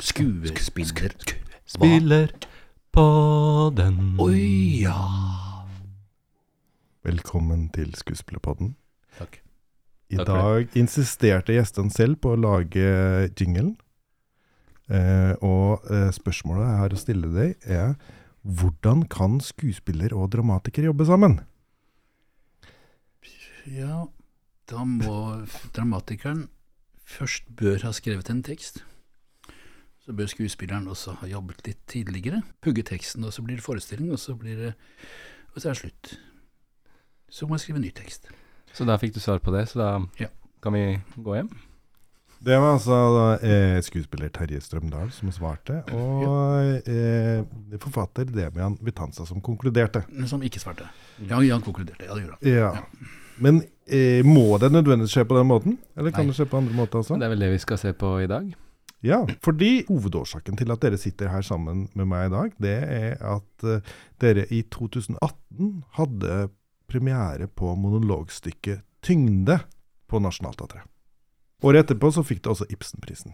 Skuespiller. Spiller på den Oi, ja. Velkommen til Skuespillerpodden. Takk. I Takk dag insisterte gjestene selv på å lage jinglen. Eh, og eh, spørsmålet jeg har å stille deg, er hvordan kan skuespiller og dramatiker jobbe sammen? Ja, da må dramatikeren først bør ha skrevet en tekst. Så bør skuespilleren også ha jobbet litt tidligere. Pugge teksten, og så blir det forestilling, og så blir det Og så er det slutt. Så må jeg skrive en ny tekst. Så da fikk du svar på det, så da Ja. kan vi gå hjem. Det var altså eh, skuespiller Terje Strømdal som svarte, og eh, forfatter Demian Vitanza som konkluderte. Som ikke svarte. Ja, han konkluderte. Ja, det gjorde han. Ja. Men eh, må det nødvendigvis skje på den måten? Eller kan Nei. det skje på andre måter også? Det er vel det vi skal se på i dag. Ja, fordi hovedårsaken til at dere sitter her sammen med meg i dag, det er at eh, dere i 2018 hadde premiere på monologstykket 'Tyngde' på Nationaltheatret. Året etterpå så fikk det også Ibsenprisen.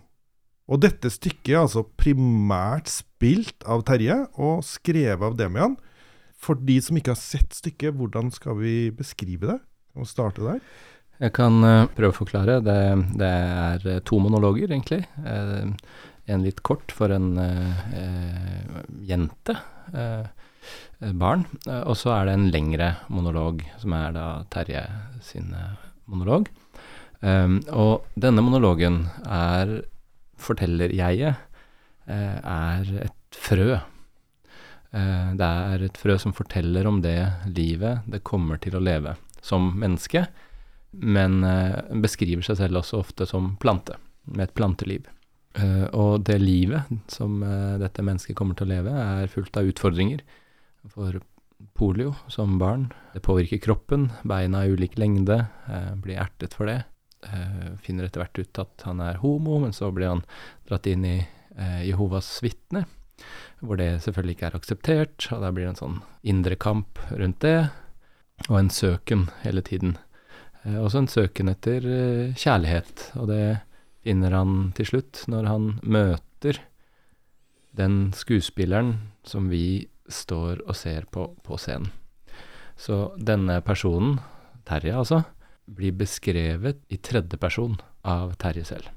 Og dette stykket er altså primært spilt av Terje og skrevet av Demian. For de som ikke har sett stykket, hvordan skal vi beskrive det? Vi starte der? Jeg kan uh, prøve å forklare. Det, det er eh, to monologer, egentlig. Uh, en litt kort for en jente, barn. Og så er det en lengre monolog, som er da Terje sin monolog. Og denne monologen er forteller jeg eh, er et frø. Det er et frø som forteller om det livet det kommer til å leve som menneske, men eh, beskriver seg selv også ofte som plante, med et planteliv. Eh, og det livet som eh, dette mennesket kommer til å leve, er fullt av utfordringer. For polio som barn, det påvirker kroppen, beina i ulik lengde, blir ertet for det. Finner etter hvert ut at han er homo, men så blir han dratt inn i eh, Jehovas vitner, hvor det selvfølgelig ikke er akseptert, og da blir det en sånn indre kamp rundt det, og en søken hele tiden. Eh, også en søken etter eh, kjærlighet, og det finner han til slutt når han møter den skuespilleren som vi står og ser på på scenen. Så denne personen, Terje altså, blir beskrevet i tredje person av Terje selv.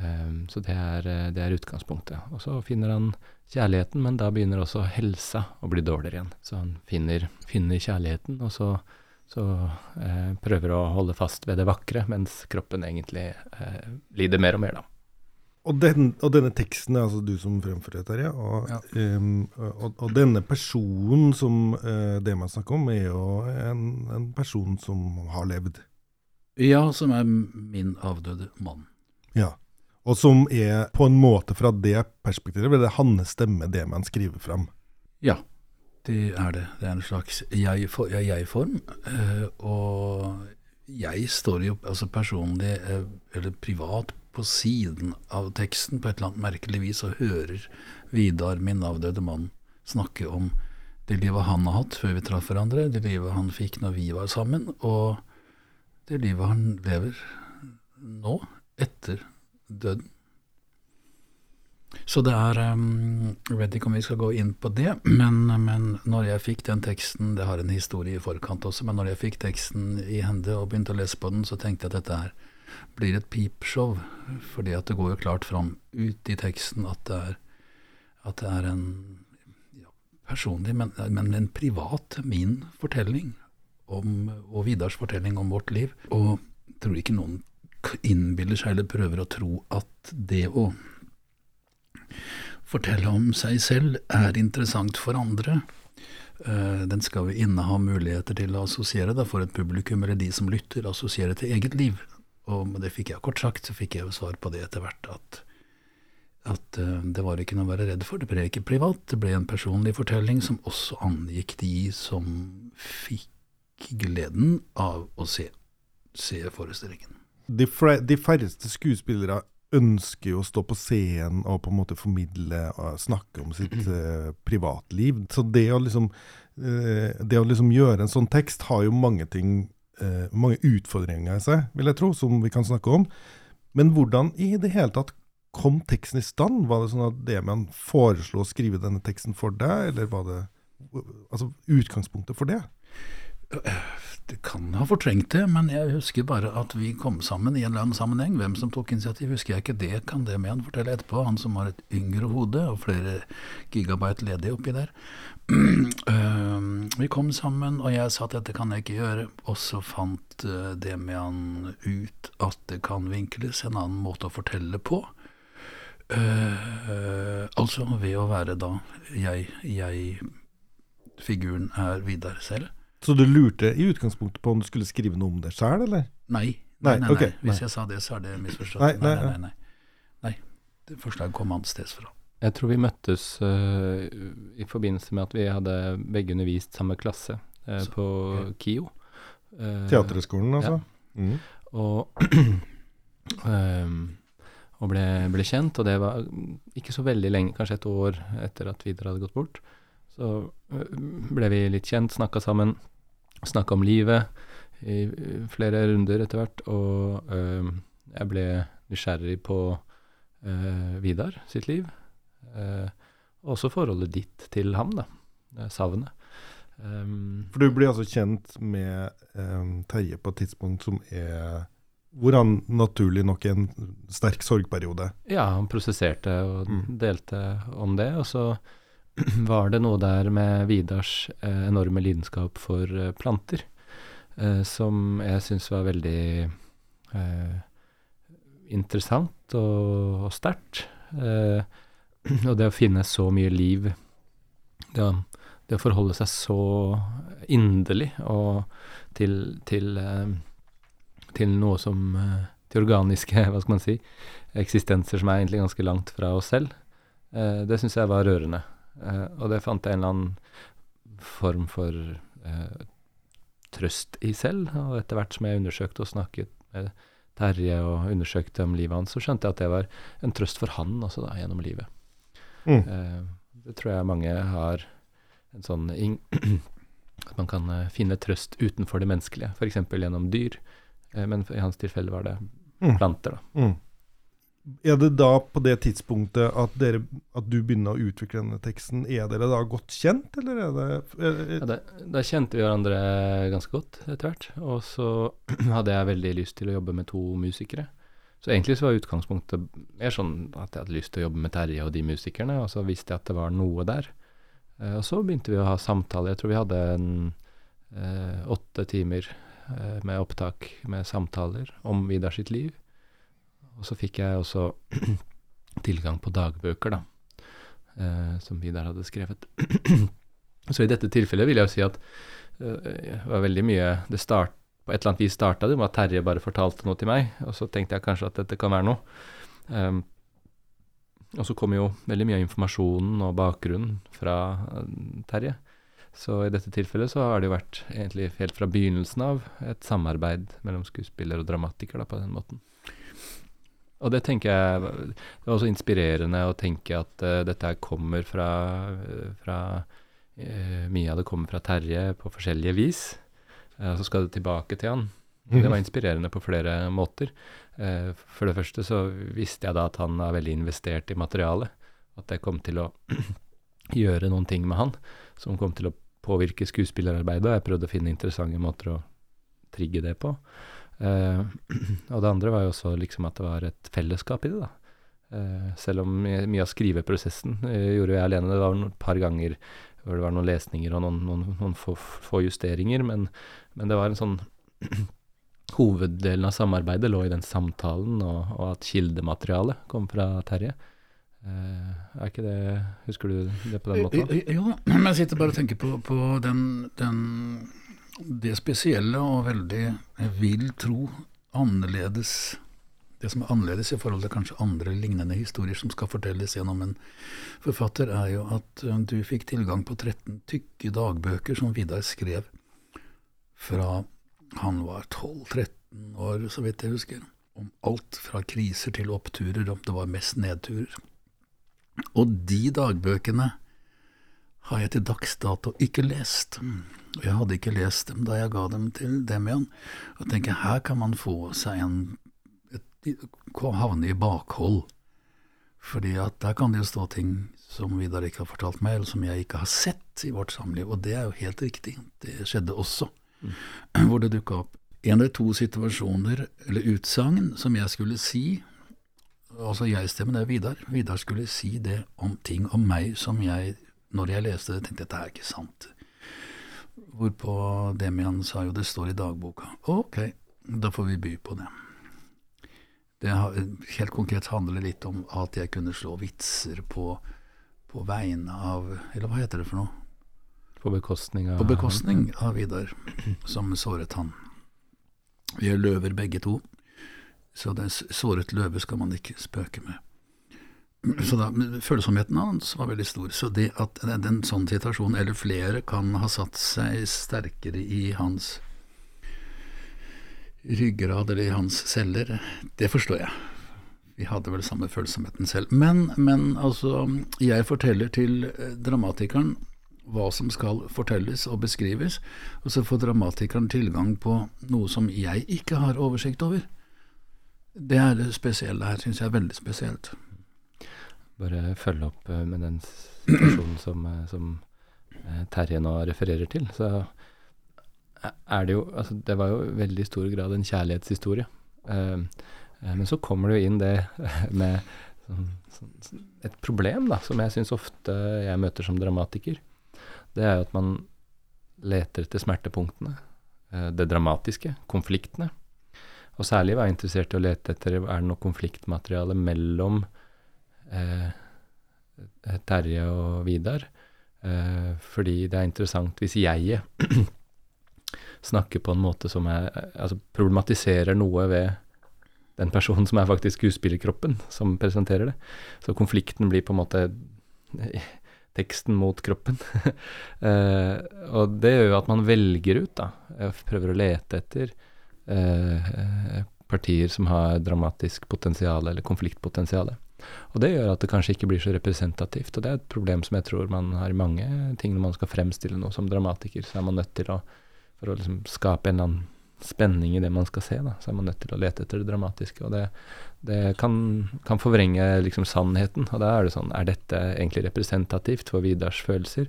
Ehm, så det er, eh, det er utgangspunktet. Og så finner han kjærligheten, men da begynner også helsa å bli dårligere igjen. Så han finner, finner kjærligheten, og så, så eh, prøver å holde fast ved det vakre, mens kroppen egentlig eh, lider mer og mer, da. Og, den, og denne teksten er altså du som fremfører, Terje. Og, Ja. Um, og, og denne personen som uh, det man snakker om, er jo en, en person som har levd. Ja, som er min avdøde mann. Ja. Og som er på en måte fra det perspektivet, det er hans stemme det man skriver fram. Ja, det er det. Det er en slags jeg-form. Jeg jeg-form, eh, og jeg står jo altså personlig, eh, eller privat, på siden av teksten på et eller annet merkelig vis og hører Vidar, min avdøde mann, snakke om det livet han har hatt før vi traff hverandre, det livet han fikk når vi var sammen, og det livet han lever nå, etter døden. Så det er um, Jeg vet ikke om vi skal gå inn på det, men, men når jeg fikk den teksten Det har en historie i forkant også, men når jeg fikk teksten i hende og begynte å lese på den, så tenkte jeg at dette her blir et pipshow. Fordi at det går jo klart fram ut i teksten at det er, at det er en ja, personlig, men, men en privat, min fortelling om, og Vidars fortelling om vårt liv. Og jeg tror ikke noen innbiller seg eller prøver å tro at det å fortelle om seg selv er interessant for andre. Eh, Den skal jo inneha muligheter til å assosiere da, for et publikum, eller de som lytter, assosiere til eget liv. Og det fikk jeg kort sagt, så fikk jeg jo svar på det etter hvert, at, at eh, det var ikke noe å være redd for. Det ble ikke privat, det ble en personlig fortelling som også angikk de som fikk gleden av å se, se forestillingen. De, de færreste skuespillere ønsker jo å stå på scenen og på en måte formidle og snakke om sitt eh, privatliv. Så det å liksom eh, det å liksom gjøre en sånn tekst har jo mange ting eh, mange utfordringer i seg, vil jeg tro, som vi kan snakke om. Men hvordan i det hele tatt kom teksten i stand? Var det sånn at Demian foreslo å skrive denne teksten for deg, eller var det altså, utgangspunktet for det? Det kan ha fortrengt det, men jeg husker bare at vi kom sammen i en eller annen sammenheng. Hvem som tok initiativ, husker jeg ikke. Det kan det med han fortelle etterpå. Han som har et yngre hode og flere gigabyte ledig oppi der. Uh, vi kom sammen, og jeg sa at dette kan jeg ikke gjøre. Og så fant uh, det med han ut at det kan vinkles en annen måte å fortelle på. Uh, altså ved å være da jeg, jeg Figuren er Vidar selv. Så du lurte i utgangspunktet på om du skulle skrive noe om det sjøl, eller? Nei. Nei, nei, nei, okay, Hvis jeg sa det, så er det misforstått. Nei, Nei, nei, nei, nei. nei. Det Forslaget kom annensteds fra. Jeg tror vi møttes uh, i forbindelse med at vi hadde begge undervist samme klasse uh, Så, på okay. KIO. Uh, Teaterhøgskolen, altså? Mm. Og, ehm, og ble, ble kjent, og det var ikke så veldig lenge, kanskje et år etter at Vidar hadde gått bort. Så ble vi litt kjent, snakka sammen, snakka om livet i flere runder etter hvert, og øhm, jeg ble nysgjerrig på øh, Vidar sitt liv. øh, og også forholdet ditt til ham, da. øh, Savnet. Um, For du blir altså kjent med um, Terje på et tidspunkt som er hvor han naturlig nok er en sterk sorgperiode. Ja, han prosesserte og Mm. delte om det. Og så var det noe der med Vidars eh, enorme lidenskap for eh, planter, eh, som jeg syns var veldig eh, interessant og, og sterkt. Eh, og det å finne så mye liv, det å, det å forholde seg så inderlig og til, til eh, til noe som Til organiske, hva skal man si, eksistenser som er egentlig ganske langt fra oss selv. Det syns jeg var rørende. Eh, og det fant jeg en eller annen form for eh, trøst i selv. Og etter hvert som jeg undersøkte og snakket med Terje og undersøkte om livet hans, så skjønte jeg at det var en trøst for han også, da, gjennom livet. Mm. Eh, det tror jeg mange har en sånn At man kan finne trøst utenfor det menneskelige, f.eks. gjennom dyr. Men i hans tilfelle var det Mm. planter, da. Mm. Er det da på det tidspunktet at, dere, at du begynner å utvikle denne teksten, er dere da godt kjent, eller er det er, Ja, da, da kjente vi hverandre ganske godt etter hvert. Og så hadde jeg veldig lyst til å jobbe med to musikere. Så egentlig så var utgangspunktet mer sånn at jeg hadde lyst til å jobbe med Terje og de musikerne, og så visste jeg at det var noe der. Eh, og så begynte vi å ha samtaler. Jeg tror vi hadde en eh, åtte timer eh, med opptak med samtaler om Vidar sitt liv. Og så fikk jeg også tilgang på dagbøker, da, eh, som Vidar hadde skrevet. så i dette tilfellet vil jeg jo si at eh, det var veldig mye Det start, på et eller annet vis starta det med at Terje bare fortalte noe til meg, og så tenkte jeg kanskje at dette kan være noe. Ehm, og så kom jo veldig mye av informasjonen og bakgrunnen fra eh, Terje. Så i dette tilfellet så har det jo vært egentlig helt fra begynnelsen av et samarbeid mellom skuespiller og dramatiker da, på den måten. Og det tenker jeg Det var også inspirerende å tenke at uh, dette her kommer fra, fra uh, Mye av det kommer fra Terje på forskjellige vis. Og så skal det tilbake til han. Det var inspirerende på flere måter. For det første så visste jeg da at han er veldig investert i materialet. At det kom til å gjøre noen ting med han som kom til å påvirke skuespillerarbeidet. Og jeg prøvde å finne interessante måter å trigge det på. Eh, og det andre var jo også liksom at det var et fellesskap i det, da. Eh, selv om mye, av skriveprosessen eh, gjorde jeg alene. Det var et par ganger hvor det var noen lesninger og noen, noen, noen få, få justeringer, men, men det var en sånn Hoveddelen av samarbeidet lå i den samtalen, og, og at kildematerialet kom fra Terje. Uh, er ikke det Husker du det på den måten? Jo, men jeg sitter bare og tenker på, på den, den, det spesielle og veldig, jeg vil tro, annerledes Det som er annerledes i forhold til kanskje andre lignende historier som skal fortelles gjennom en forfatter, er jo at eh, du fikk tilgang på 13 tykke dagbøker som Vidar skrev fra han var 12-13 år, så vidt jeg husker. Om alt fra kriser til oppturer, om det var mest nedturer. Og de dagbøkene har jeg til dags dato ikke lest. Og jeg hadde ikke lest dem da jeg ga dem til Demian. Og tenker her kan man få seg en et, havne i bakhold. Fordi at der kan det jo stå ting som Vidar ikke har fortalt meg, eller som jeg ikke har sett i vårt samliv. Og det er jo helt riktig. Det skjedde også. Mm. Hvor det dukka opp en eller to situasjoner, eller utsagn, som jeg skulle si. Altså jeg-stemmen er Vidar. Vidar skulle si det om ting om meg som jeg, når jeg leste det, tenkte dette er ikke sant. Hvorpå Demian sa jo det står i dagboka. Ok, da får vi by på det. Det helt konkret handler litt om at jeg kunne slå vitser på, på vegne av Eller hva heter det for noe? På bekostning av På bekostning av Vidar, som såret han. Vi er løver begge to, så det såret løve skal man ikke spøke med. Så da, Følsomheten hans var veldig stor. Så det at en sånn situasjon, eller flere, kan ha satt seg sterkere i hans ryggrad eller i hans celler, det forstår jeg. Vi hadde vel samme følsomheten selv. Men, men altså, jeg forteller til eh, dramatikeren hva som skal fortelles og beskrives, og så får dramatikeren tilgang på noe som jeg ikke har oversikt over. Det er det spesielle her, syns jeg er veldig spesielt. Bare følge opp eh, med den situasjonen som, eh, som eh, Terje nå refererer til. Så er det jo Altså, det var jo i veldig stor grad en kjærlighetshistorie. Men så kommer det jo inn det med sånn, sånn, et problem, da, som jeg syns ofte jeg møter som dramatiker. Det er jo at man leter etter smertepunktene. Det dramatiske. Konfliktene. Og særlig var jeg interessert i å lete etter er det noe konfliktmateriale mellom Terje og Vidar. Eh, fordi det er interessant hvis jeg snakker på en måte som er Altså problematiserer noe ved den personen som er faktisk skuespillerkroppen, som presenterer det. Så konflikten blir på en måte teksten mot kroppen. eh, og det gjør jo at man velger ut, da. Jeg prøver å lete etter eh, partier som har dramatisk potensial eller konfliktpotensial. Og det gjør at det kanskje ikke blir så representativt. Og det er et problem som jeg tror man har i mange ting når man skal fremstille noe som dramatiker. Så er man nødt til å, for å liksom skape en eller annen spenning i det man skal se, da, så er man nødt til å lete etter det dramatiske. Og det, det kan, kan, forvrenge liksom sannheten. Og da er det sånn Er dette egentlig representativt for Vidars følelser?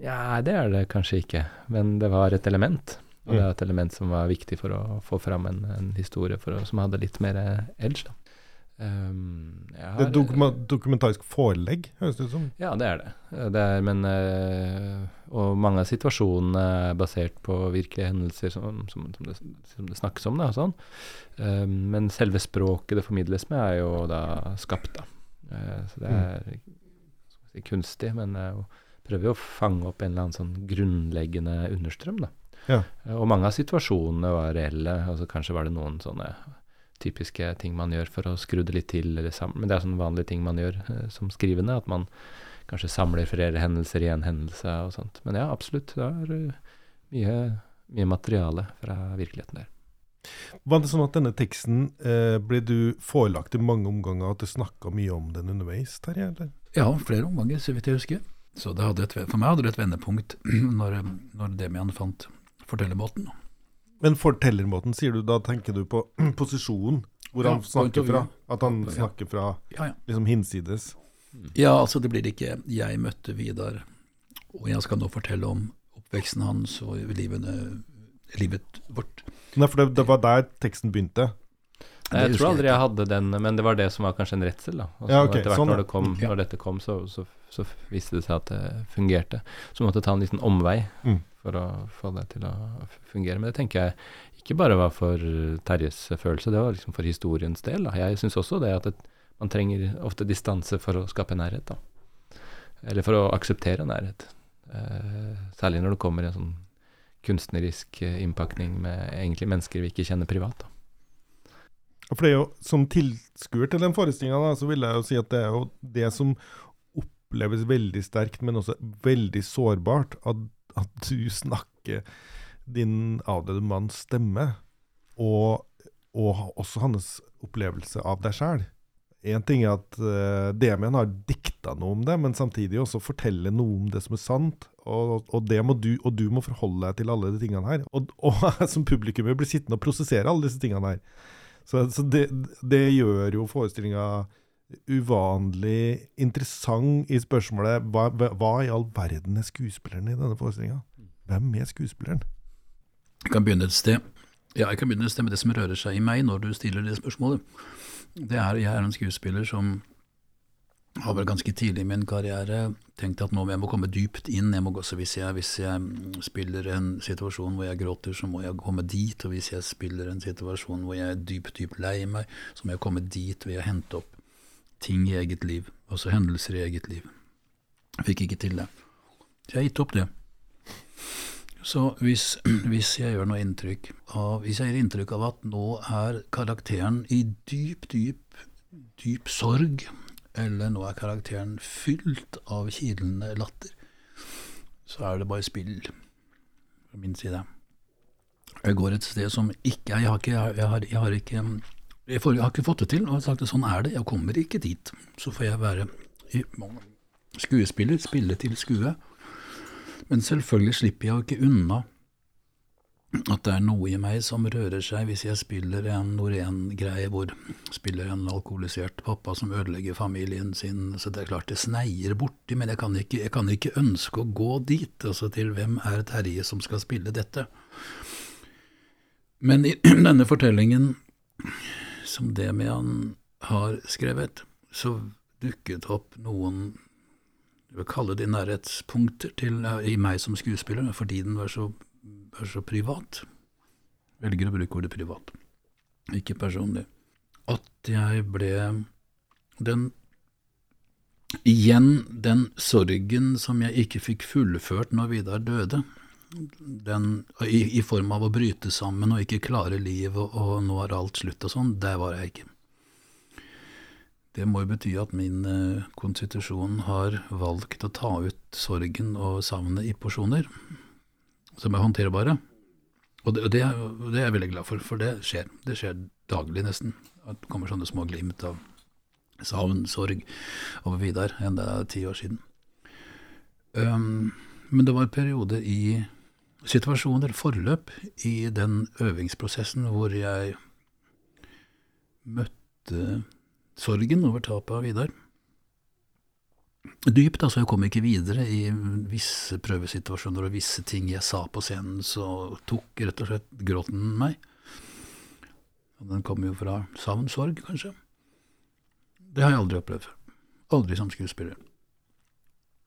Ja, det er det kanskje ikke. Men det var et element. Og det er et element som var viktig for å få fram en, en historie å, som hadde litt mer edge. da. Um, har, det er dokuma dokumentarisk forelegg, høres det ut som? Ja, det er det. det er, men, uh, og mange av situasjonene er basert på virkelige hendelser som, som, som, det, som det, snakkes om. Da, sånn. um, men selve språket det formidles med, er jo da skapt. Da. Uh, så det mm. er si, kunstig, men uh, prøver jo å fange opp en eller annen sånn grunnleggende understrøm. da. Ja. Og mange av situasjonene var reelle. altså Kanskje var det noen sånne typiske ting man gjør for å skru det litt til. men det er sånne vanlige ting man gjør eh, som skrivende. At man kanskje samler flere hendelser i en hendelse og sånt. Men ja, absolutt. Det er uh, mye, mye, materiale fra virkeligheten der. Var det sånn at denne teksten eh, ble du forelagt i mange omganger, at du snakka mye om den underveis? Terje, eller? Ja, flere omganger, så vidt jeg husker. Så et, for meg hadde det et vendepunkt når, når Demian fant fortellermåten. Men fortellermåten, sier du, da tenker du på posisjonen? Hvor han snakker fra? At han snakker fra liksom hinsides? Ja, altså det blir ikke 'jeg møtte Vidar', og jeg skal nå fortelle om oppveksten hans og livene, livet vårt. Nei, for det, det var der teksten begynte? Jeg tror aldri jeg hadde den, men det var det som var kanskje en redsel. da. Altså, ja, okay, etter hvert sånn, når, det kom, når, dette kom, så, så, så, viste det seg at det fungerte. Så måtte jeg ta en liten omvei. Mm for å få det til å fungere. Men det tenker jeg ikke bare var for Terjes følelse, det var liksom for historiens del. Da. Jeg syns også det at det, man trenger ofte distanse for å skape nærhet. Da. Eller for å akseptere nærhet. Eh, særlig når det kommer en sånn kunstnerisk eh, innpakning med egentlig mennesker vi ikke kjenner privat. Da. For det er jo Som tilskuer til den forestillinga, så vil jeg jo si at det er jo det som oppleves veldig sterkt, men også veldig sårbart. At at du snakker din avdøde manns stemme, og, og også hans opplevelse av deg sjæl, En ting er at uh, Demian har dikta noe om det, men samtidig også fortelle noe om det som er sant. Og, og, må du, og du må forholde deg til alle de tingene her. Og, og som publikum blir sittende og prosessere alle disse tingene her. Så, så det, det, gjør jo forestillinga uvanlig interessant i spørsmålet hva, hva, i all verden er skuespilleren i denne forestillinga? Hvem er skuespilleren? Jeg kan begynne et sted. Ja, jeg kan begynne et sted med det som rører seg i meg når du stiller det spørsmålet det er, jeg er en skuespiller som har vel ganske tidlig i min karriere tenkt at nå må jeg må komme dypt inn. Jeg må hvis jeg, hvis jeg spiller en situasjon hvor jeg gråter, så må jeg komme dit. Og hvis jeg spiller en situasjon hvor jeg er dypt, dypt lei meg, så må jeg komme dit ved å hente opp ting i eget liv, altså hendelser i eget liv. Jeg fikk ikke til det. Så jeg har gitt opp det. Så hvis, hvis, jeg gjør noe inntrykk av Hvis jeg gir inntrykk av at nå er karakteren i dyp, dyp, dyp sorg, eller nå er karakteren fylt av kilende latter, så er det bare spill fra min side. Jeg går et sted som ikke Jeg har ikke, jeg har, jeg har ikke jeg, har ikke fått det til, og har sagt at sånn er det. Jeg kommer ikke dit. Så får jeg være skuespiller, spille til skue. Men selvfølgelig slipper jeg ikke unna at det er noe i meg som rører seg hvis jeg spiller en Norén-greie hvor spiller en alkoholisert pappa som ødelegger familien sin. Så det er klart det sneier borti, men jeg kan ikke, jeg kan ikke ønske å gå dit. Altså til hvem er Terje som skal spille dette? Men i denne fortellingen, som Demian har skrevet, så dukket opp noen jeg vil kalle det nærhetspunkter til, i meg som skuespiller, fordi den var så, var så privat. Velger å bruke ordet privat, ikke personlig. At jeg ble den Igjen den sorgen som jeg ikke fikk fullført når Vidar døde. Den, i, i, form av å bryte sammen og ikke klare livet og, og nå er alt slutt og sånn, der var jeg ikke. Det må jo bety at min eh, konstitusjon har valgt å ta ut sorgen og savnet i porsjoner som er håndterbare. Og det, det, det, er jeg veldig glad for, for det skjer. Det skjer daglig, nesten. Det kommer sånne små glimt av savn, sorg over Vidar, enda det er ti år siden. Um, men det var perioder i situasjoner, forløp, i den øvingsprosessen hvor jeg møtte sorgen over tapet av Vidar. Dypt, altså. Jeg kom ikke videre i visse prøvesituasjoner og visse ting jeg sa på scenen, så tok rett og slett gråten meg. Og den kom jo fra savn, sorg, kanskje. Det har jeg aldri opplevd før. Aldri som skuespiller.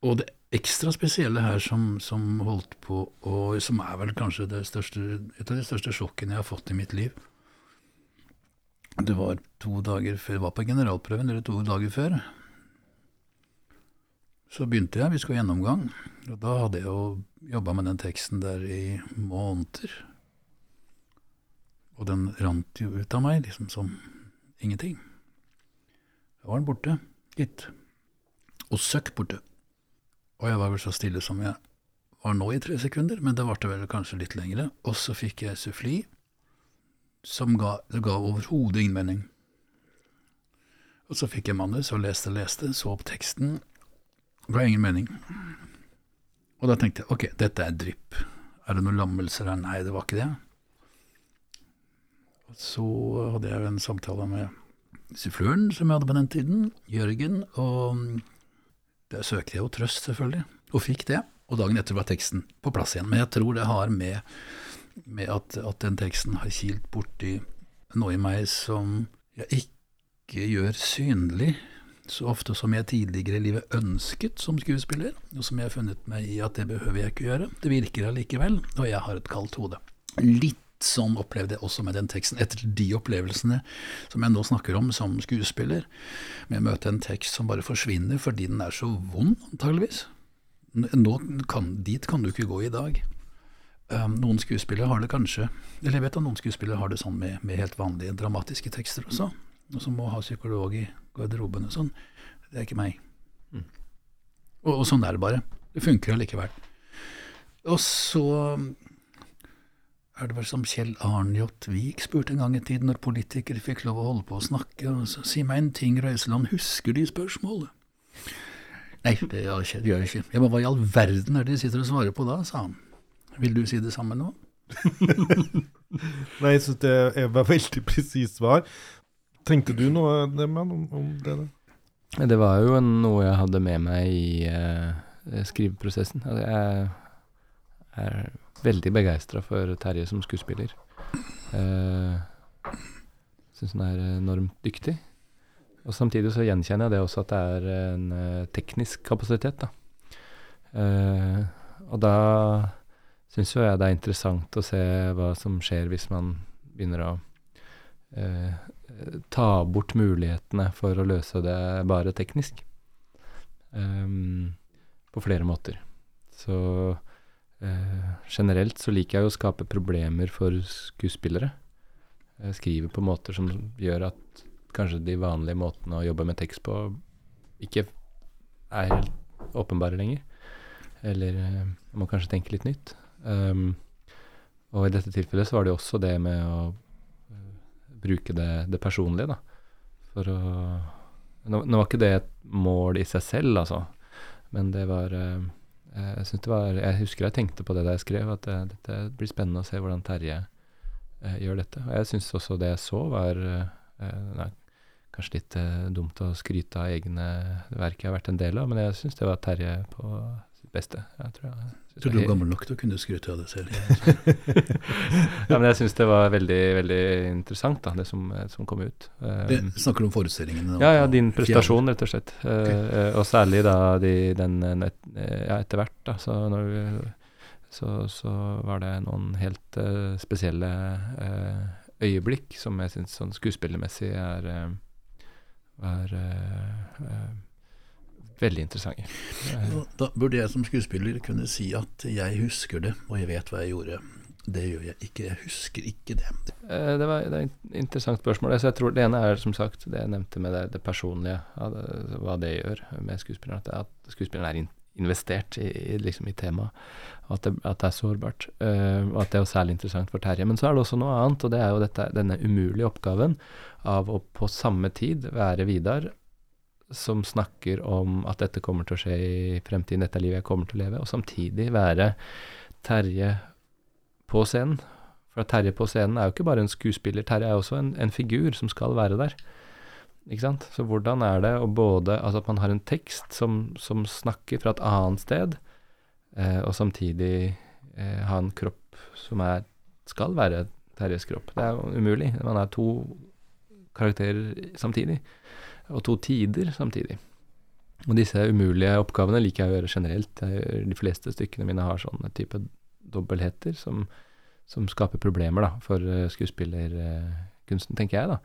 Og det ekstra spesielle her som, som holdt på, og som er vel kanskje største, et av de største sjokkene jeg har fått i mitt liv, det var to dager før, det var på generalprøven, eller to dager før. Så begynte jeg, vi skulle ha gjennomgang, og da hadde jeg jo jobba med den teksten der i måneder. Og den rant jo ut av meg, liksom som ingenting. Da var den borte, gitt. Og søkk borte. Og jeg var vel så stille som jeg var nå i tre sekunder, men det varte vel kanskje litt lengre. Og så fikk jeg suffli som ga, det ga overhodet ingen mening. Og så fikk jeg manus og leste, leste, så opp teksten. Ga ingen mening. Og da tenkte jeg ok, dette er drypp. Er det noen lammelser her? Nei, det var ikke det. Og så hadde jeg en samtale med suffløren som jeg hadde på den tiden, Jørgen, og der søkte jeg jo trøst, selvfølgelig, og fikk det. Og dagen etter var teksten på plass igjen. Men jeg tror det har med med at, at den teksten har kilt borti noe i meg som jeg ikke gjør synlig så ofte som jeg tidligere i livet ønsket som skuespiller, og som jeg har funnet meg i at det behøver jeg ikke gjøre. Det virker allikevel, og jeg har et kaldt hode. Litt sånn opplevde jeg også med den teksten, etter de opplevelsene som jeg nå snakker om som skuespiller, med å møte en tekst som bare forsvinner fordi den er så vond, antageligvis. Nå kan, dit kan du ikke gå i dag. Um, noen skuespillere har det kanskje Eller jeg vet at noen skuespillere har det sånn med, med helt vanlige dramatiske tekster også, og som må ha psykolog i garderoben og sånn. Det er ikke meg. Mm. Og, og, sånn er det bare. Det funker allikevel. Og så er det vel som Kjell Arnjot Vik spurte en gang i tiden, når politikere fikk lov å holde på å snakke, og så, si meg en ting, Røiseland, husker de spørsmålet? Nei, det gjør jeg ikke. Gjør jeg ikke. Ja, men hva i all verden er det de sitter og svarer på da, sa han. Vil du si det samme nå? Nei, jeg syns det var veldig presist svar. Tenkte du noe Deman, om, om det? Da? Det var jo en, noe jeg hadde med meg i uh, skriveprosessen. Altså, jeg er veldig begeistra for Terje som skuespiller. Uh, Syns han er enormt dyktig. Og Samtidig så gjenkjenner jeg det også at det er en uh, teknisk kapasitet. da. Uh, og da syns jo jeg det er interessant å se hva som skjer hvis man begynner å uh, ta bort mulighetene for å løse det bare teknisk. Um, på flere måter. Så Eh, generelt så liker jeg jo å skape problemer for skuespillere. Jeg skriver på måter som gjør at kanskje de vanlige måtene å jobbe med tekst på ikke er helt åpenbare lenger. Eller eh, man må kanskje tenke litt nytt. Um, og i dette tilfellet så var det jo også det med å uh, bruke det, det, personlige, da. For å nå, nå, var ikke det et mål i seg selv, altså. Men det var Eh, jeg, det var, jeg husker jeg tenkte på det da jeg skrev, at det, eh, dette blir spennende å se hvordan Terje eh, gjør dette. Og jeg syns også det jeg så, var eh, nei, kanskje litt eh, dumt å skryte av egne verk jeg har vært en del av, men jeg syns det var Terje på sitt beste. Jeg tror, jeg, jeg tror du er gammel nok til å kunne skryte av det selv. ja, men jeg syns det var veldig veldig interessant, da, det som, som kom ut. det, um, snakker du om forestillingen? Ja, ja, din prestasjon, rett og slett. Okay. Uh, og særlig da de, den ja, etter hvert, da. Så, vi, så, så, var det noen helt uh, spesielle uh, øyeblikk som jeg syns sånn skuespillermessig er, er veldig interessante. Da burde jeg som skuespiller kunne si at jeg husker det, og jeg vet hva jeg gjorde. Det gjør jeg ikke. Jeg husker ikke det. Eh, det, var, det er et interessant spørsmål. Så jeg tror Det ene er som sagt det jeg nevnte med det, det personlige, hva det gjør med skuespilleren. At, at skuespilleren er investert i, liksom i temaet, at det, at det er sårbart. Uh, og at det er særlig interessant for Terje. Men så er det også noe annet, og det er jo dette, denne umulige oppgaven av å på samme tid være Vidar som snakker om at dette kommer til å skje i fremtiden, dette er livet jeg kommer til å leve, og samtidig være Terje på scenen. For Terje på scenen er jo ikke bare en skuespiller, Terje er også en, en figur som skal være der. Ikke sant? Så hvordan er det å både Altså at man har en tekst som, som snakker fra et annet sted, eh, og samtidig eh, ha en kropp som er skal være Terjes kropp. Det er jo umulig. Man er to karakterer samtidig og to tider samtidig. Og disse umulige oppgavene liker jeg å gjøre generelt. de fleste stykkene mine har sånne type dobbeltheter som, som skaper problemer da, for uh, skuespillerkunsten, tenker jeg. da.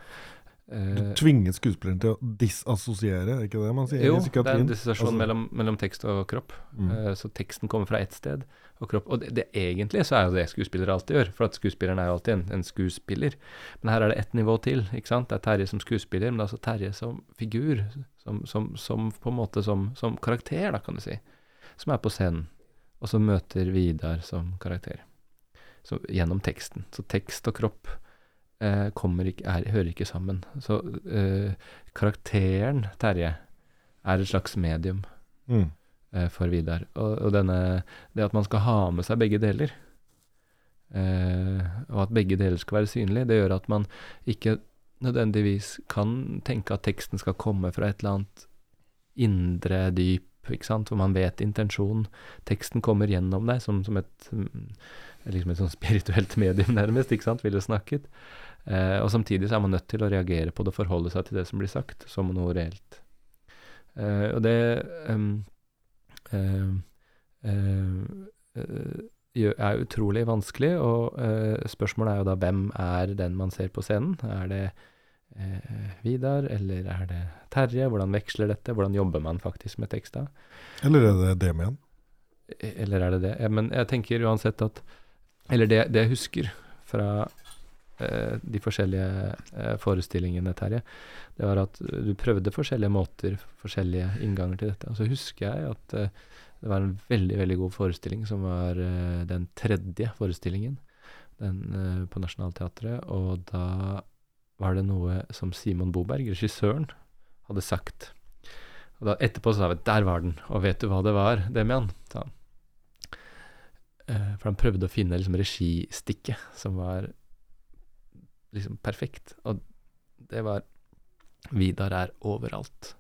Du eh, tvinger skuespilleren til å disassosiere, er ikke det man sier? Jo, det er en dissosiasjon altså, mellom, mellom, tekst og kropp. Mm. Uh, så teksten kommer fra ett sted, og kropp Og det, det, egentlig så er jo det skuespillere alltid gjør, for at skuespilleren er jo alltid en, en, skuespiller. Men her er det ett nivå til, ikke sant. Det er Terje som skuespiller, men det er altså Terje som figur. Som, som, som på en måte som, som, karakter, da, kan du si. Som er på scenen. Og som møter Vidar som karakter. Så, gjennom teksten. Så tekst og kropp ikke, er, hører ikke sammen. Så eh, karakteren Terje er et slags medium mm. eh, for Vidar. Og, og denne, det at man skal ha med seg begge deler, eh, og at begge deler skal være synlige, det gjør at man ikke nødvendigvis kan tenke at teksten skal komme fra et eller annet indre dyp, ikke sant, for man vet intensjonen. Teksten kommer gjennom deg som, som et mm, liksom et sånn spirituelt medium, nærmest, ikke sant, ville snakket. Eh, og samtidig så er man nødt til å reagere på det, og forholde seg til det som blir sagt, som noe reelt. Eh, og det um, er utrolig vanskelig, og spørsmålet er jo da hvem er den man ser på scenen? Er det Vidar, eller er det Terje? Hvordan veksler dette? Hvordan jobber man faktisk med teksta? Eller er det Demian? igjen? Eller er det det? Men jeg tenker uansett at Eller det, det jeg husker fra Eh, de forskjellige eh, forestillingene, Terje, det var at du prøvde forskjellige måter, forskjellige innganger til dette. Og så husker jeg at eh, det var en veldig, veldig god forestilling som var den tredje forestillingen. den, eh, på Nationaltheatret, og da var det noe som Simon Boberg, regissøren, hadde sagt. Og da etterpå sa vi 'der var den', og vet du hva det var, Demian? sa han. Eh, for han prøvde å finne liksom registikket som var liksom perfekt. Og det var Vidar er overalt.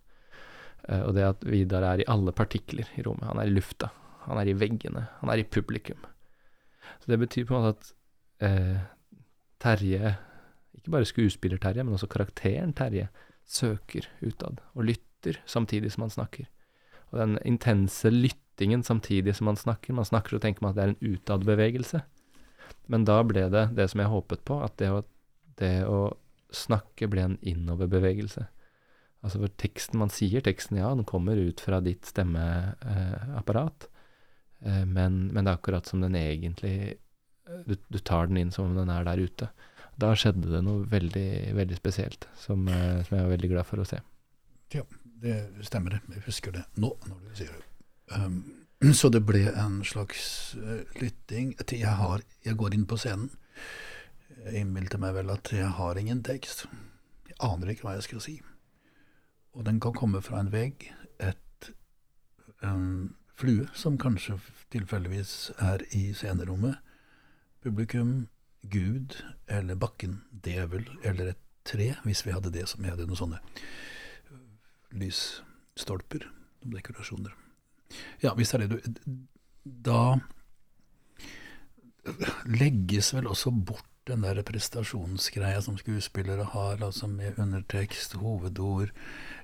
Uh, og det at Vidar er i alle partikler i rommet. Han er i lufta, han er i veggene, han er i publikum. Så det betyr på en måte at uh, Terje, ikke bare skuespiller-Terje, men også karakteren Terje, søker utad og lytter samtidig som han snakker. Og den intense lyttingen samtidig som han snakker Man snakker og tenker man at det er en utadbevegelse. Men da ble det det som jeg håpet på, at det å, det å snakke ble en innoverbevegelse. Altså for teksten man sier, teksten ja, den kommer ut fra ditt stemmeapparat, eh, men, men, det er akkurat som den egentlig eh, du, du, tar den inn som om den er der ute. Da skjedde det noe veldig, veldig spesielt, som, eh, som jeg var veldig glad for å se. Ja, det stemmer det. Jeg husker det nå, når du sier det. Um, så det ble en slags uh, lytting. Jeg, har, jeg går inn på scenen. Jeg innbilte meg vel at jeg har ingen tekst. Jeg aner ikke hva jeg skal si. Og den kan komme fra en vegg, et en flue, som kanskje tilfeldigvis er i scenerommet, publikum, Gud eller bakken, djevel eller et tre, hvis vi hadde det som vi hadde noen sånne lysstolper som dekorasjoner. Ja, hvis det er det du Da legges vel også bort den der prestasjonsgreia som skuespillere har, altså med undertekst, hovedord,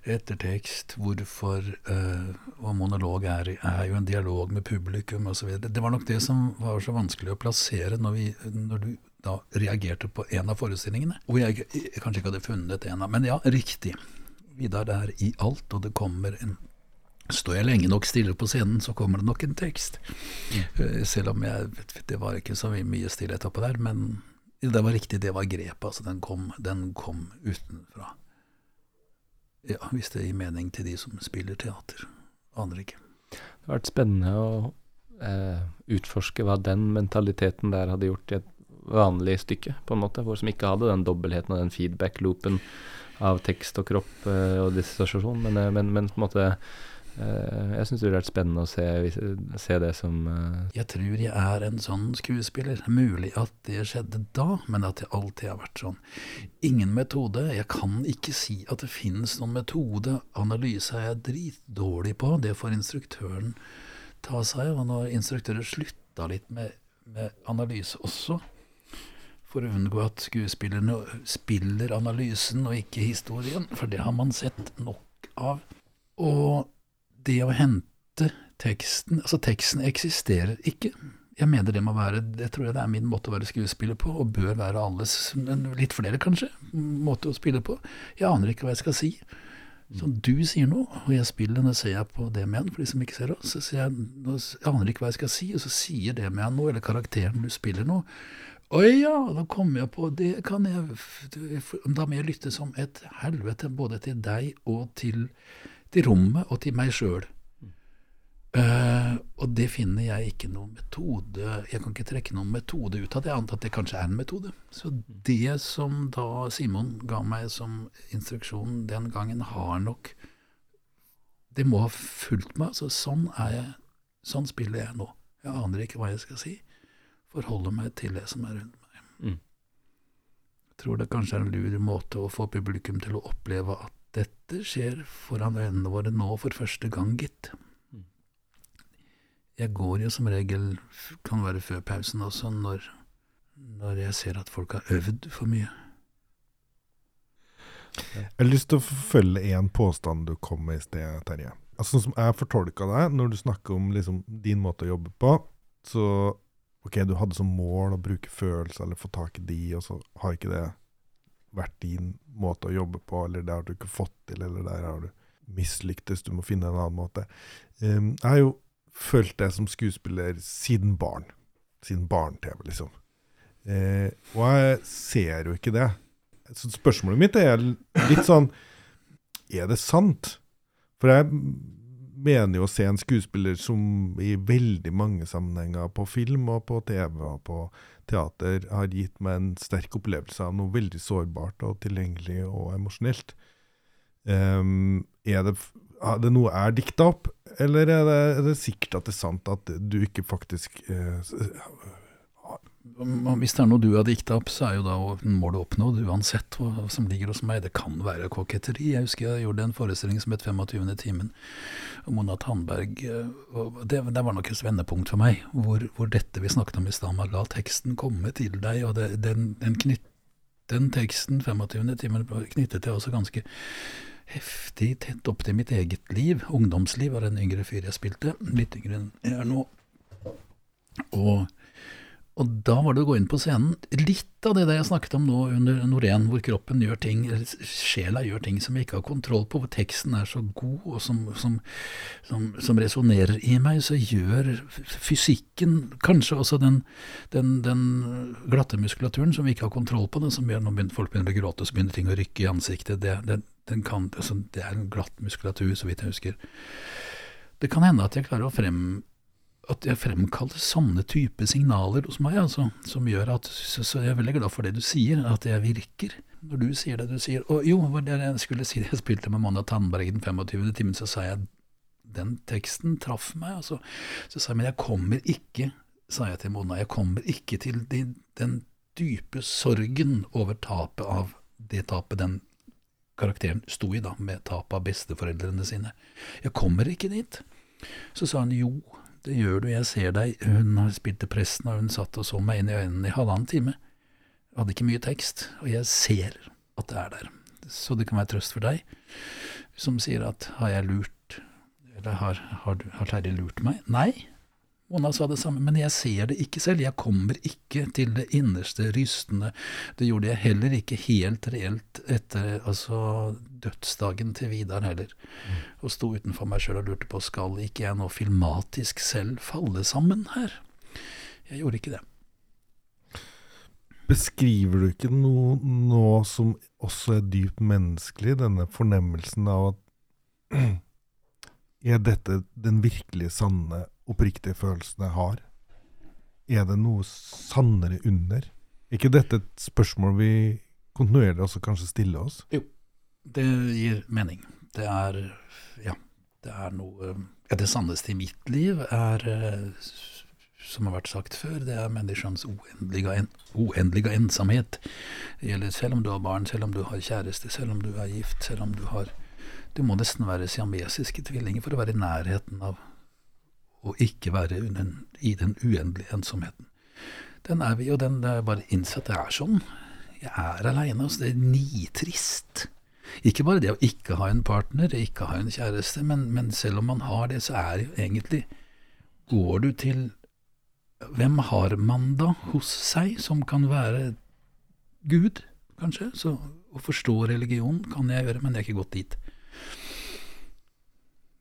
ettertekst, hvorfor uh, Og monolog er, er, jo en dialog med publikum osv. Det var nok det som var så vanskelig å plassere når, vi, når du da reagerte på en av forestillingene. Hvor jeg, jeg kanskje ikke hadde funnet en av Men ja, riktig. Vidar er i alt, og det kommer en Står jeg lenge nok stille på scenen, så kommer det nok en tekst. Mm. Selv om jeg, det var ikke så mye stillhet oppå der, men det var riktig, det var grepet. Altså, den kom, den kom utenfra. Ja, hvis det gir mening til de som spiller teater. Aner ikke. Det har vært spennende å eh, utforske hva den mentaliteten der hadde gjort i et vanlig stykke, på en måte, hvor som ikke hadde den dobbeltheten og den feedback-loopen av tekst og kropp eh, og dissosiasjon, men, eh, men, men på en måte jeg syns det ville vært spennende å se, se det som uh... Jeg tror jeg er en sånn skuespiller. Mulig at det skjedde da, men at det alltid har vært sånn. Ingen metode. Jeg kan ikke si at det finnes noen metode. Analyse er jeg dritdårlig på. Det får instruktøren ta seg av. Og når instruktøren slutta litt med, med analyse også, for å unngå at skuespillerne spiller analysen og ikke historien, for det har man sett nok av. Og det å hente teksten Altså, teksten eksisterer ikke. Jeg mener det må være Det tror jeg det er min måte å være skuespiller på, og bør være alles, litt flere kanskje, måte å spille på. Jeg aner ikke hva jeg skal si. Så du sier noe, og jeg spiller, nå ser jeg på det med han, for de som ikke ser oss. Så sier jeg, jeg aner ikke hva jeg skal si, og så sier det med han noe, eller karakteren du spiller noe. Å ja, da kommer jeg på Det kan jeg Da må jeg lytte som et helvete, både til deg og til til rommet og til meg sjøl. Uh, eh, og det finner jeg ikke noen metode Jeg kan ikke trekke noen metode ut av det, annet at det kanskje er en metode. Så det som da Simon ga meg som instruksjon den gangen, har nok Det må ha fulgt meg. Altså, sånn er jeg. Sånn spiller jeg nå. Jeg aner ikke hva jeg skal si. Forholder meg til det som er rundt meg. Mm. Jeg tror det kanskje er en lur måte å få publikum til å oppleve at dette skjer foran øynene våre nå for første gang, gitt. Jeg går jo som regel, kan være før pausen også, når, når jeg ser at folk har øvd for mye. Jeg har lyst til å forfølge én påstand du kom med i sted, Terje. Altså, sånn som jeg fortolka deg, når du snakker om liksom, din måte å jobbe på, så ok, du hadde som mål å bruke følelser eller få tak i de, og så har ikke det vært din måte å jobbe på, eller det har du ikke fått til, eller der har du mislyktes, du må finne en annen måte. Um, jeg har jo følt det som skuespiller siden barn. Siden barne-TV, liksom. Uh, og jeg ser jo ikke det. Så spørsmålet mitt er litt sånn Er det sant? For jeg mener jo å se en skuespiller som i veldig mange sammenhenger, på film og på TV og på teater har gitt meg en sterk opplevelse av noe veldig sårbart og tilgjengelig og emosjonelt. Um, er, det, er det noe er dikta opp, eller er det, er det, sikkert at det er sant at du ikke faktisk uh, hvis det er noe du har dikta opp, så er jo da målet oppnådd, uansett hva som ligger hos meg. Det kan være koketteri. Jeg husker jeg gjorde en forestilling som het 25. timen, og Mona Tandberg. Eh, det, det, var nok et vendepunkt for meg, hvor, hvor dette vi snakket om i stad, la teksten komme til deg. og det, den, den, knytt, den teksten, 25. timen, knyttet jeg også ganske heftig tett opp til mitt eget liv. Ungdomsliv var en yngre fyr jeg spilte, litt yngre enn jeg er nå. Og og da var det å gå inn på scenen. Litt av det der jeg snakket om nå under Norén, hvor kroppen gjør ting, sjela gjør ting som jeg ikke har kontroll på, hvor teksten er så god og som, som, som, som resonnerer i meg, så gjør fysikken, kanskje også den, den, den, glatte muskulaturen som vi ikke har kontroll på, den som gjør når folk begynner å gråte, så begynner ting å rykke i ansiktet. Det, det, kan, altså, det er en glatt muskulatur, så vidt jeg husker. Det kan hende at jeg klarer å frem at jeg fremkaller sånne type signaler hos meg, altså, som gjør at så, så, jeg er veldig glad for det du sier, at jeg virker. Når du sier det du sier Og jo, det jeg skulle si det jeg spilte med Monna Tandberg i den 25. timen, så sa jeg den teksten traff meg, altså. Så sa jeg, men jeg kommer ikke, sa jeg til Mona, jeg kommer ikke til de, den dype sorgen over tapet av det tapet den karakteren sto i, da, med tapet av besteforeldrene sine. Jeg kommer ikke dit. Så sa han jo, det gjør du, jeg ser deg. Hun har spilt til pressen, og hun satt og så meg inn i øynene i halvannen time. Hadde ikke mye tekst, og jeg ser at det er der. Så det kan være trøst for deg, som sier at har jeg lurt, eller har, har, har Terje lurt meg? Nei, Mona sa det samme, men jeg ser det ikke selv, jeg kommer ikke til det innerste rystende. Det gjorde jeg heller ikke helt reelt etter altså dødsdagen til Vidar heller. Mm. Og sto utenfor meg sjøl og lurte på skal ikke jeg nå filmatisk selv falle sammen her? Jeg gjorde ikke det. Beskriver du ikke noe nå som også er dypt menneskelig, denne fornemmelsen av at Er dette den virkelige sanne oppriktige følelsene har? Er det noe sannere under? Er ikke dette et spørsmål vi kontinuerlig også kanskje stiller oss? Jo, det gir mening. Det er ja, det er noe ja, Det sanneste i mitt liv er, som har vært sagt før, det er menneskens uendelige, en, uendelige ensomhet. Det gjelder selv om du har barn, selv om du har kjæreste, selv om du er gift, selv om du har Du må nesten være siamesiske tvillinger for å være i nærheten av og ikke være den, i den uendelige ensomheten. Den er vi, og den er bare innsett det er sånn. Jeg er aleine. Altså, det er nitrist. Ikke bare det å ikke ha en partner, ikke ha en kjæreste, men, men selv om man har det, så er det jo egentlig Går du til Hvem har man da hos seg som kan være Gud, kanskje? Så å forstå religion kan jeg gjøre, men jeg har ikke gått dit.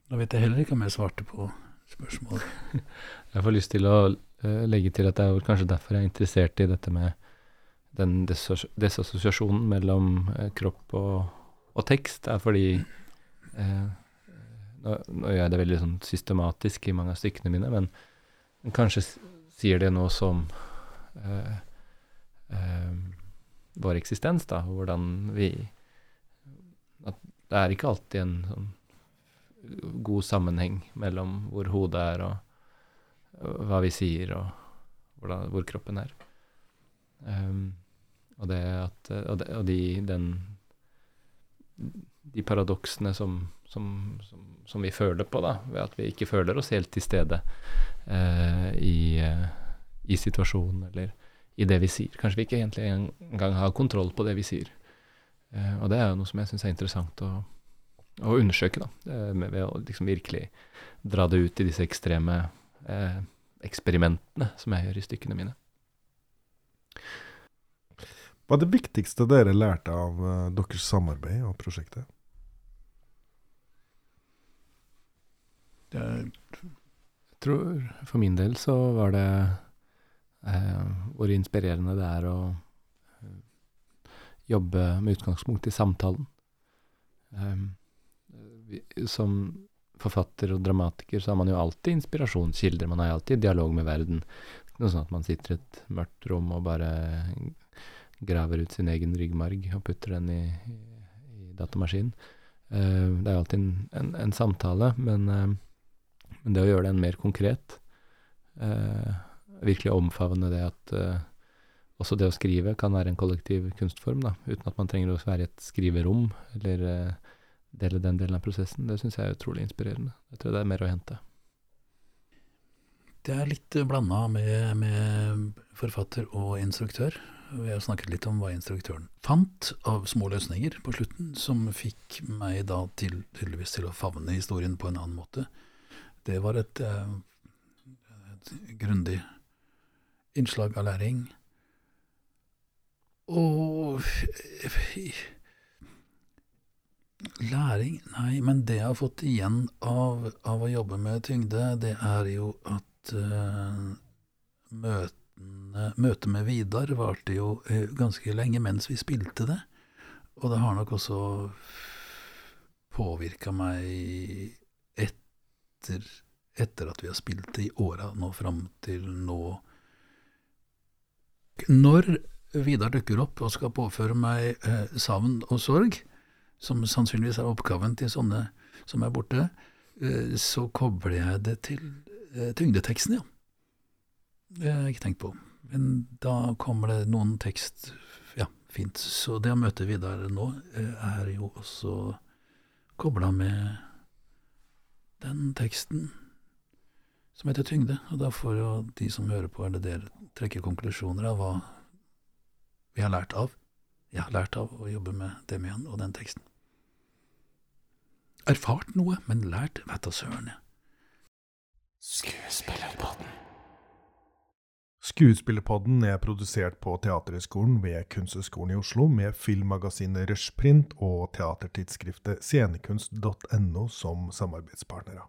Da vet jeg heller ikke om jeg svarte på spørsmål. Jeg får lyst til å uh, legge til at det er kanskje derfor jeg er interessert i dette med den desassosiasjonen mellom uh, kropp og, og, tekst, er fordi eh, nå, nå, gjør jeg det veldig sånn systematisk i mange av stykkene mine, men, kanskje sier det noe som vår eksistens, da, hvordan vi At det er ikke alltid en sånn god sammenheng mellom hvor hodet er og, hva vi sier, og hvordan, hvor kroppen er. Um, og at Og, de, og de, den De paradoksene som, som, som, som, vi føler på, da, ved at vi ikke føler oss helt til stede uh, i, uh, i situasjonen eller i det vi sier. Kanskje vi ikke egentlig engang har kontroll på det vi sier. Uh, og det er jo noe som jeg syns er interessant å å undersøke, da, eh, ved å liksom virkelig dra det ut i disse ekstreme eh, eksperimentene som jeg gjør i stykkene mine. Hva er det viktigste dere lærte av uh, deres samarbeid og prosjektet? Jeg tror for min del så var det eh, hvor inspirerende det er å jobbe med utgangspunkt i samtalen. Um, som forfatter og dramatiker så har man jo alltid inspirasjonskilder. Man jo alltid dialog med verden. noe sånn at man sitter i et mørkt rom og bare graver ut sin egen ryggmarg og putter den i, i, datamaskinen. Uh, det er jo alltid en, en, en samtale, men, uh, men, det å gjøre den mer konkret, uh, virkelig omfavne det at også det å skrive kan være en kollektiv kunstform, da, uten at man trenger å være i et skriverom eller dele den delen av prosessen, det syns jeg er utrolig inspirerende. Jeg tror det er mer å hente. Det er litt blanda med, med forfatter og instruktør. Vi har snakket litt om hva instruktøren fant av små løsninger på slutten, som fikk meg da til, tydeligvis til å favne historien på en annen måte. Det var et, eh, et grundig innslag av læring. Og Læring? Nei, men det jeg har fått igjen av, av å jobbe med tyngde, det er jo at uh, møtet Møtet med Vidar varte jo uh, ganske lenge mens vi spilte det. Og det har nok også påvirka meg etter, etter at vi har spilt det i åra nå fram til nå. Når Vidar dukker opp og skal påføre meg eh, savn og sorg, som sannsynligvis er oppgaven til sånne som er borte, eh, så kobler jeg det til eh, tyngdeteksten, ja. Det har jeg ikke tenkt på. Men da kommer det noen tekst Ja, fint. Så det å møte Vidar nå eh, er jo også kobla med den teksten som heter Tyngde. Og da får jo de som hører på, eller dere, trekke konklusjoner av hva vi har lært av. Jeg har lært av å jobbe med Demian og den teksten. Erfart noe, men lært vet da søren. Skuespillerpodden. Skuespillerpodden er produsert på Teaterhøgskolen ved Kunsthøgskolen i Oslo med filmmagasinet Rushprint og teatertidsskriftet scenekunst.no som samarbeidspartnere.